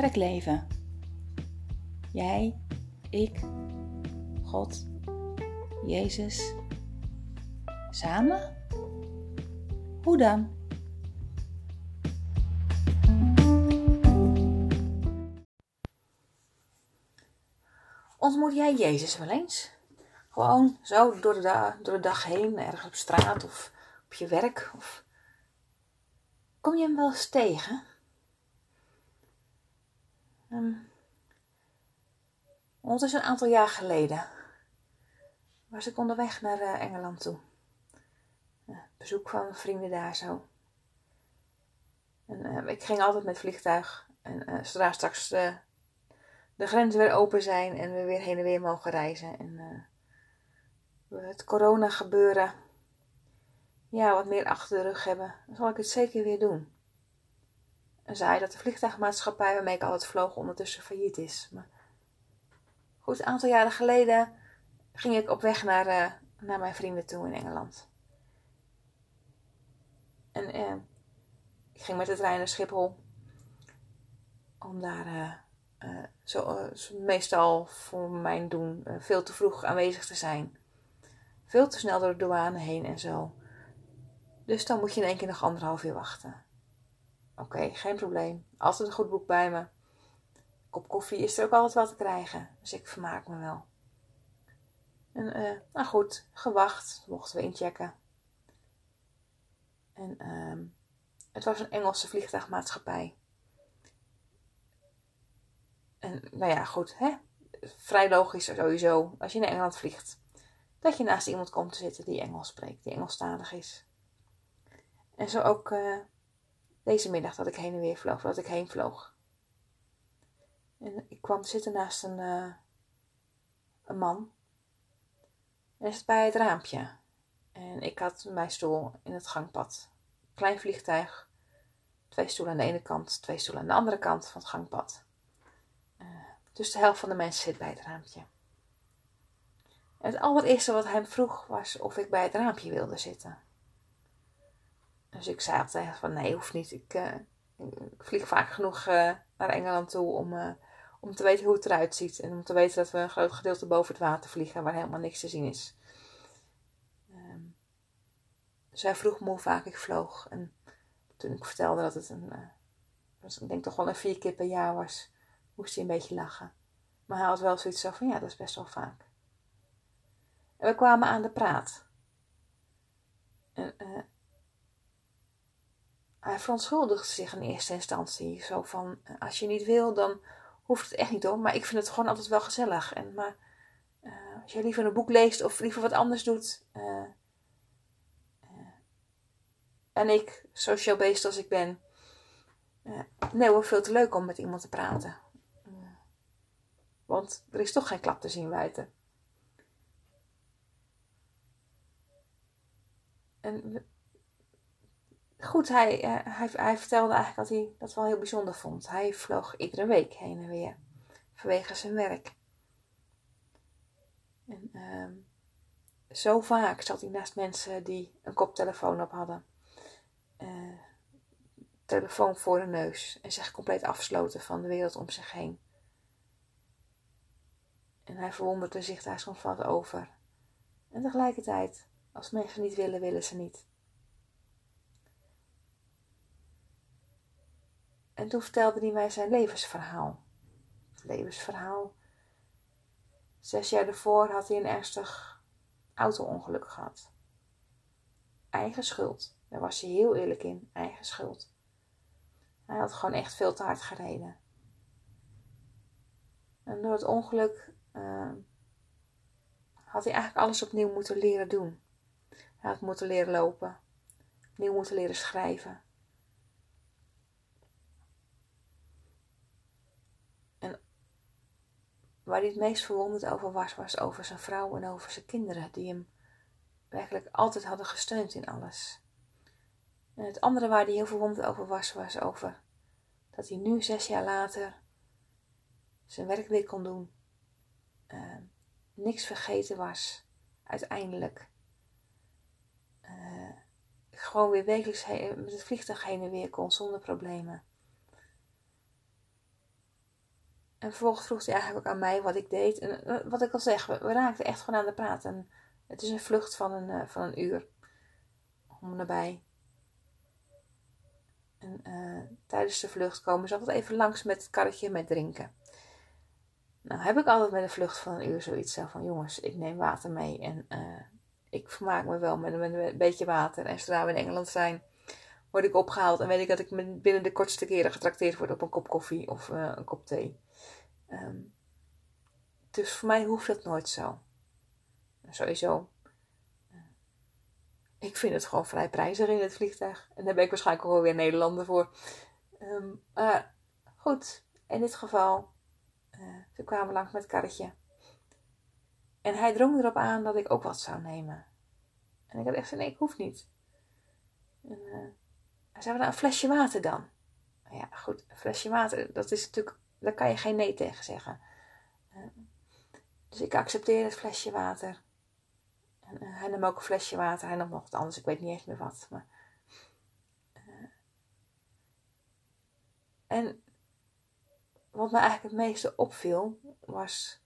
Kerkleven. Jij, ik, God, Jezus. Samen? Hoe dan? Ontmoet jij Jezus wel eens? Gewoon zo door de, door de dag heen, ergens op straat of op je werk? Of... Kom je hem wel eens tegen? Um, ondertussen een aantal jaar geleden was ik onderweg naar uh, Engeland toe. Uh, bezoek van vrienden daar zo. En, uh, ik ging altijd met vliegtuig. En zodra straks de, de grenzen weer open zijn en we weer heen en weer mogen reizen. En het corona gebeuren ja, wat meer achter de rug hebben, dan zal ik het zeker weer doen. En zei dat de vliegtuigmaatschappij waarmee ik altijd vloog ondertussen failliet is. Maar goed, een aantal jaren geleden ging ik op weg naar, uh, naar mijn vrienden toe in Engeland. En uh, ik ging met de trein naar Schiphol. Om daar uh, zo, meestal voor mijn doen veel te vroeg aanwezig te zijn. Veel te snel door de douane heen en zo. Dus dan moet je in één keer nog anderhalf uur wachten. Oké, geen probleem. Altijd een goed boek bij me. Kop koffie is er ook altijd wel te krijgen. Dus ik vermaak me wel. En uh, nou goed, gewacht. Mochten we inchecken. En uh, het was een Engelse vliegtuigmaatschappij. En nou ja, goed. Hè? Vrij logisch sowieso. Als je naar Engeland vliegt. Dat je naast iemand komt te zitten die Engels spreekt. Die Engelstalig is. En zo ook... Uh, deze middag dat ik heen en weer vloog, dat ik heen vloog. En ik kwam te zitten naast een, uh, een man. En zat bij het raampje. En ik had mijn stoel in het gangpad. Klein vliegtuig. Twee stoelen aan de ene kant, twee stoelen aan de andere kant van het gangpad. Uh, dus de helft van de mensen zit bij het raampje. En het allereerste wat hij vroeg was of ik bij het raampje wilde zitten. Dus ik zei altijd van nee, hoeft niet. Ik, uh, ik vlieg vaak genoeg uh, naar Engeland toe om, uh, om te weten hoe het eruit ziet. En om te weten dat we een groot gedeelte boven het water vliegen waar helemaal niks te zien is. Um, dus hij vroeg me hoe vaak ik vloog. En toen ik vertelde dat het een, was, ik denk toch wel een vier keer per jaar was, moest hij een beetje lachen. Maar hij had wel zoiets van ja, dat is best wel vaak. En we kwamen aan de praat. En, hij verontschuldigde zich in eerste instantie. Zo van, als je niet wil, dan hoeft het echt niet hoor. Maar ik vind het gewoon altijd wel gezellig. En, maar uh, als je liever een boek leest of liever wat anders doet. Uh, uh, en ik, sociaal beest als ik ben. nee hoor, veel te leuk om met iemand te praten. want er is toch geen klap te zien buiten. En goed, hij, uh, hij, hij, vertelde eigenlijk dat hij dat wel heel bijzonder vond. Hij vloog iedere week heen en weer vanwege zijn werk. En uh, zo vaak zat hij naast mensen die een koptelefoon op hadden. Uh, telefoon voor de neus en zich compleet afsloten van de wereld om zich heen. En hij verwonderde zich daar soms wat over. En tegelijkertijd, als mensen niet willen, willen ze niet. En toen vertelde hij mij zijn levensverhaal. Levensverhaal. Zes jaar ervoor had hij een ernstig auto-ongeluk gehad. Eigen schuld. Daar was hij heel eerlijk in. Eigen schuld. Hij had gewoon echt veel te hard gereden. En door het ongeluk uh, had hij eigenlijk alles opnieuw moeten leren doen. Hij had moeten leren lopen. Opnieuw moeten leren schrijven. Waar hij het meest verwonderd over was, was over zijn vrouw en over zijn kinderen, die hem werkelijk altijd hadden gesteund in alles. En het andere waar hij heel verwonderd over was, was over dat hij nu, zes jaar later, zijn werk weer kon doen. Uh, niks vergeten was, uiteindelijk. Uh, gewoon weer wekelijks met het vliegtuig heen en weer kon zonder problemen. En vervolgens vroeg hij eigenlijk ook aan mij wat ik deed. En eh, wat ik al zeg, we, raakten echt gewoon aan de praat. En het is een vlucht van een, uh, van een uur. Om erbij. En uh, tijdens de vlucht komen ze altijd even langs met het karretje met drinken. Nou heb ik altijd met een vlucht van een uur zoiets zo van... Jongens, ik neem water mee en ik vermaak me wel met, met, een beetje water. En zodra we in Engeland zijn, word ik opgehaald. En weet ik dat ik binnen de kortste keren getrakteerd word op een kop koffie of een kop thee. Ehm, dus voor mij hoeft dat nooit zo. Sowieso. Eh, ik vind het gewoon vrij prijzig in het vliegtuig. En daar ben ik waarschijnlijk ook weer Nederlander voor. Maar goed, in dit geval. Uh, ze kwamen langs met het karretje. En hij drong erop aan dat ik ook wat zou nemen. En ik had echt gezegd, nee, ik hoef niet. En uh, hij zei, nou, een flesje water dan. Ja, goed, een flesje water, dat is natuurlijk daar kan je geen nee tegen zeggen. Eh, dus ik accepteer het flesje water. En, uh, hij nam ook een flesje water. Hij nam nog wat anders. Ik weet niet eens meer wat. Maar, uh, en wat me eigenlijk het meeste opviel, was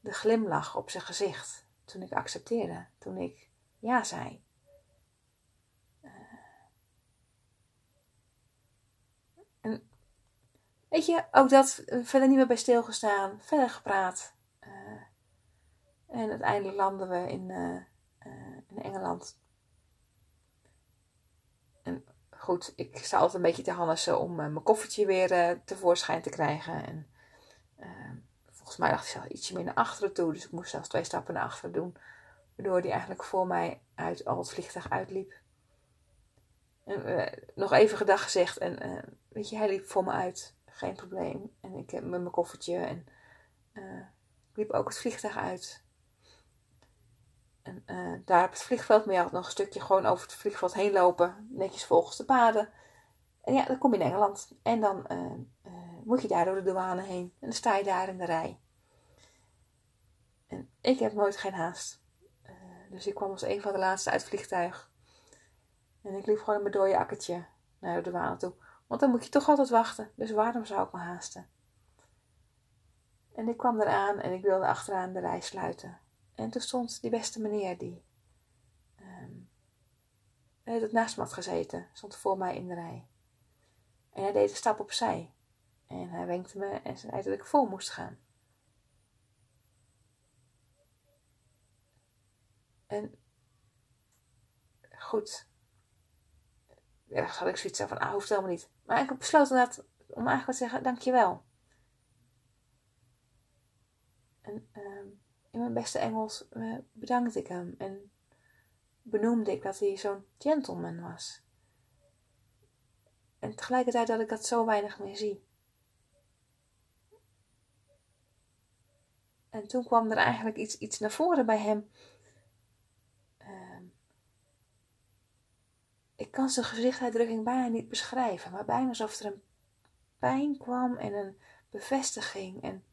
de glimlach op zijn gezicht. Toen ik accepteerde. Toen ik ja zei. En Weet je, ook dat eh, verder niet meer bij stilgestaan, verder gepraat. Uh, en uiteindelijk landen we in, uh, in Engeland. En goed, ik sta altijd een beetje te hannissen om mijn koffertje weer tevoorschijn te krijgen. En volgens mij dacht ik zelf ietsje meer naar achteren toe, dus ik moest zelfs twee stappen naar achteren doen. Waardoor die eigenlijk voor mij uit al het vliegtuig uitliep. En, nog even gedag gezegd en weet je, hij liep voor me uit geen probleem. En ik heb met mijn koffertje en uh, liep ook het vliegtuig uit. En uh, daar op het vliegveld, maar had nog een stukje gewoon over het vliegveld heen lopen, netjes volgens de paden. En ja, dan kom je in Engeland. En dan uh, moet je daar door de douane heen. En dan sta je daar in de rij. En ik heb nooit geen haast. dus ik kwam als een van de laatste uit het vliegtuig. En ik liep gewoon in mijn dode akkertje naar de douane toe. Want dan moet je toch altijd wachten, dus waarom zou ik me haasten? En ik kwam eraan en ik wilde achteraan de rij sluiten. En toen stond die beste meneer die um, het naast me had gezeten, stond voor mij in de rij. En hij deed een stap opzij. En hij wenkte me en zei dat ik voor moest gaan. En goed, ja, had ik zoiets van, ah, hoeft helemaal niet. Maar ik heb besloten dat, om eigenlijk te zeggen, dankjewel. En uh, in mijn beste Engels uh, bedankte ik hem en benoemde ik dat hij zo'n gentleman was. En tegelijkertijd dat ik dat zo weinig meer zie. En toen kwam er eigenlijk iets, iets naar voren bij hem Ik kan zijn gezichtsuitdrukking bijna niet beschrijven, maar bijna alsof er een pijn kwam en een bevestiging. En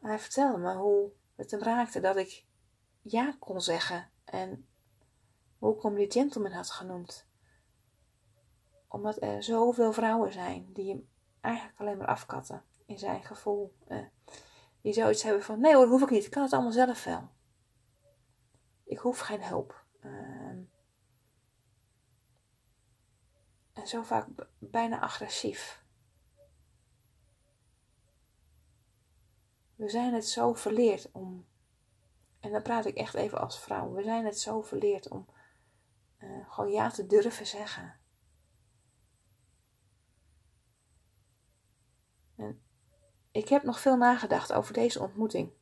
hij vertelde me hoe het hem raakte dat ik ja kon zeggen en hoe ik hem die gentleman had genoemd. Omdat er zoveel vrouwen zijn die hem eigenlijk alleen maar afkatten in zijn gevoel. Eh, die zoiets hebben van: nee hoor, hoef ik niet, ik kan het allemaal zelf wel. Ik hoef geen hulp. Uh, Zo vaak bijna agressief. We zijn het zo verleerd om, en dan praat ik echt even als vrouw, we zijn het zo verleerd om uh, gewoon ja te durven zeggen. En ik heb nog veel nagedacht over deze ontmoeting.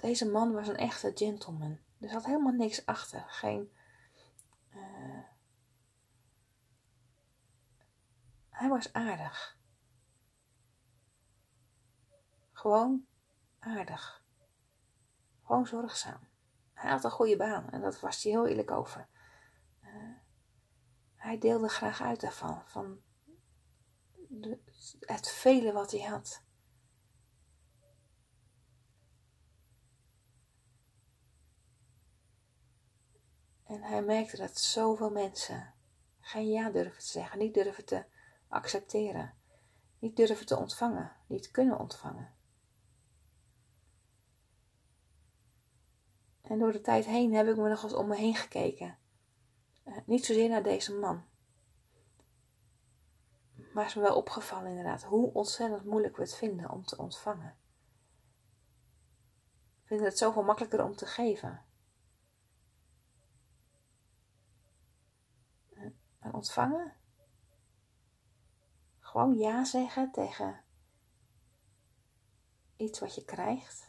Deze man was een echte gentleman. Er zat helemaal niks achter. Geen. Uh, hij was aardig. Gewoon aardig. Gewoon zorgzaam. Hij had een goede baan en dat was hij heel eerlijk over. Uh, hij deelde graag uit daarvan, van de, het vele wat hij had. En hij merkte dat zoveel mensen geen ja durven te zeggen, niet durven te accepteren, niet durven te ontvangen, niet kunnen ontvangen. En door de tijd heen heb ik me nog eens om me heen gekeken. Uh, niet zozeer naar deze man. Maar is me wel opgevallen inderdaad hoe ontzettend moeilijk we het vinden om te ontvangen. We vinden het zoveel makkelijker om te geven. Maar ontvangen? Gewoon ja zeggen tegen iets wat je krijgt.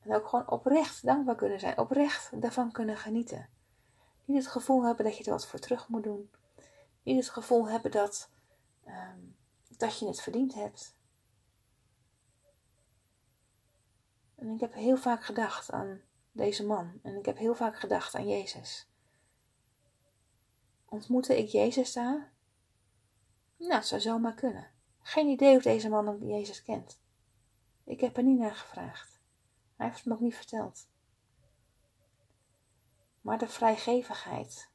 En ook gewoon oprecht dankbaar kunnen zijn, oprecht daarvan kunnen genieten. Niet het gevoel hebben dat je er wat voor terug moet doen. Niet het gevoel hebben dat, um, dat je het verdiend hebt. En ik heb heel vaak gedacht aan deze man. En ik heb heel vaak gedacht aan Jezus. Ontmoette ik Jezus daar? Nou, het zou zomaar kunnen. Geen idee of deze man Jezus kent. Ik heb er niet naar gevraagd. Hij heeft het me ook niet verteld. Maar de vrijgevigheid,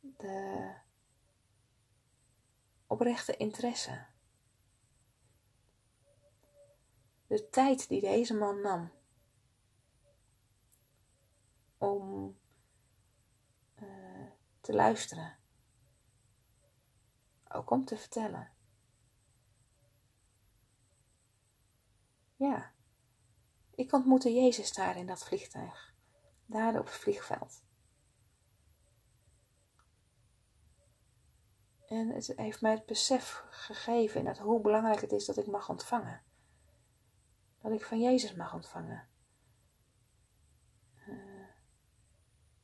de oprechte interesse, de tijd die deze man nam om te luisteren, ook om te vertellen. Ja, ik ontmoette Jezus daar in dat vliegtuig, daar op het vliegveld. En het heeft mij het besef gegeven dat hoe belangrijk het is dat ik mag ontvangen. Dat ik van Jezus mag ontvangen.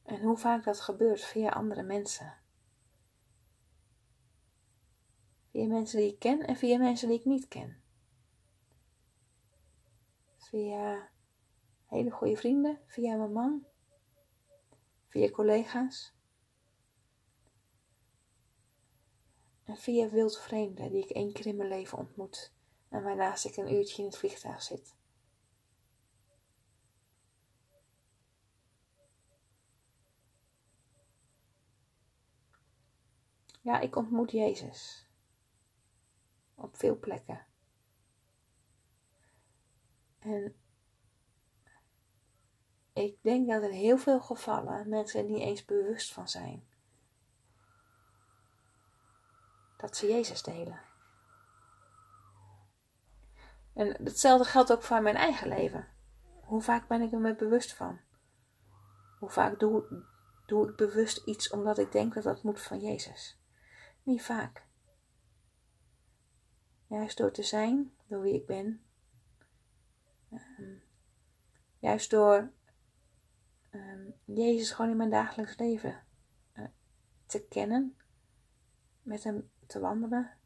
En hoe vaak dat gebeurt via andere mensen. Via mensen die ik ken en via mensen die ik niet ken via hele goede vrienden, via mijn man, via collega's en via wildvreemden die ik één keer in mijn leven ontmoet en waarnaast ik een uurtje in het vliegtuig zit. Ja, ik ontmoet Jezus op veel plekken. En ik denk dat in heel veel gevallen mensen er niet eens bewust van zijn dat ze Jezus delen. En hetzelfde geldt ook voor mijn eigen leven. Hoe vaak ben ik er me bewust van? Hoe vaak doe, doe ik bewust iets omdat ik denk dat dat moet van Jezus? Niet vaak. Juist door te zijn, door wie ik ben, Um, juist door um, Jezus gewoon in mijn dagelijks leven uh, te kennen, met hem te wandelen,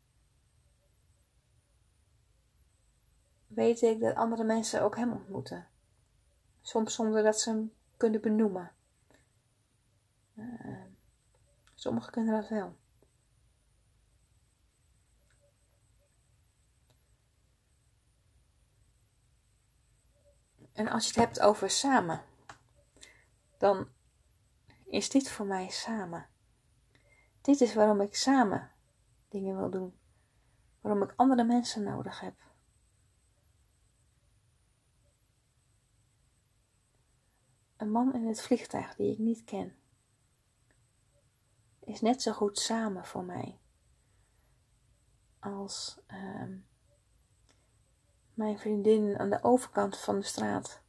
weet ik dat andere mensen ook hem ontmoeten. Soms zonder dat ze hem kunnen benoemen. Uh, sommigen kunnen dat wel. En als je het hebt over samen, dan is dit voor mij samen. Dit is waarom ik samen dingen wil doen. Waarom ik andere mensen nodig heb. Een man in het vliegtuig die ik niet ken, is net zo goed samen voor mij als uh, mijn vriendin aan de overkant van de straat,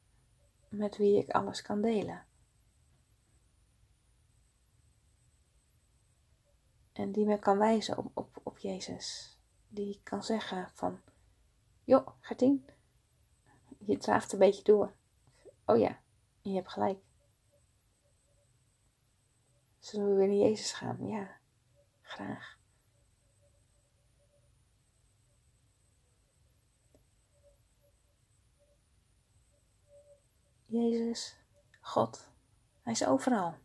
met wie ik alles kan delen. En die me kan wijzen op, op, op Jezus. Die kan zeggen van, joh, Gertien, je draaft een beetje door. Oh ja, je hebt gelijk. Zullen we weer naar Jezus gaan? Ja, graag. Jezus, God, Hij is overal.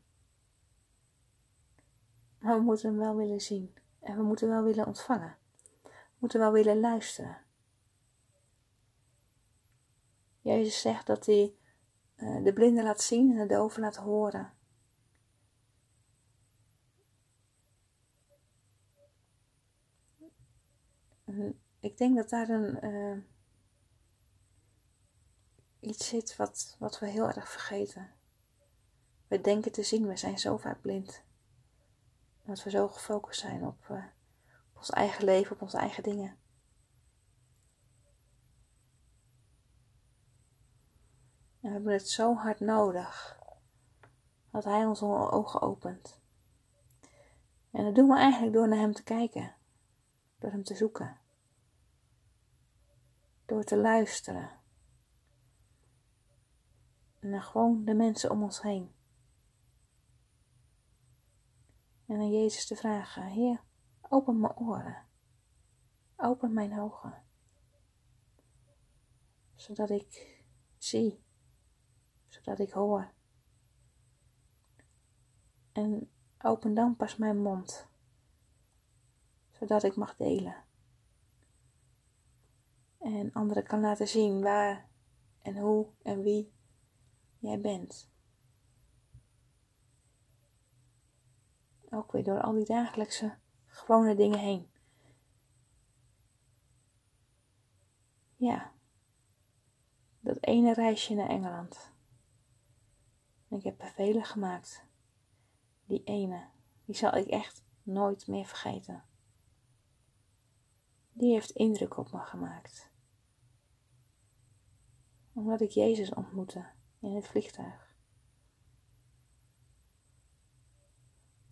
Maar we moeten Hem wel willen zien en we moeten wel willen ontvangen. We moeten wel willen luisteren. Jezus zegt dat Hij eh, de blinden laat zien en de doven laat horen. Ik denk dat daar een, uh, iets zit wat, wat we heel erg vergeten. We denken te zien, we zijn zo vaak blind. Dat we zo gefocust zijn op, uh, op ons eigen leven, op onze eigen dingen. En we hebben het zo hard nodig dat Hij onze ogen opent. En dat doen we eigenlijk door naar Hem te kijken, door Hem te zoeken, door te luisteren. En naar gewoon de mensen om ons heen. En aan Jezus te vragen: Heer, open mijn oren, open mijn ogen, zodat ik zie zodat ik hoor. En open dan pas mijn mond, zodat ik mag delen. En anderen kan laten zien waar en hoe en wie jij bent. Ook weer door al die dagelijkse gewone dingen heen. Ja, dat ene reisje naar Engeland. Ik heb er vele gemaakt. Die ene, die zal ik echt nooit meer vergeten. Die heeft indruk op me gemaakt. Omdat ik Jezus ontmoette in het vliegtuig.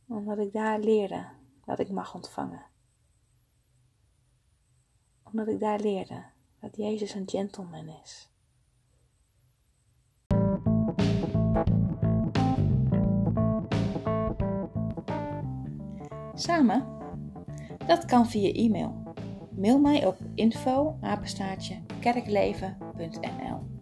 Omdat ik daar leerde dat ik mag ontvangen. Omdat ik daar leerde dat Jezus een gentleman is. Samen? Dat kan via e-mail. Mail mij op info kerkleven.nl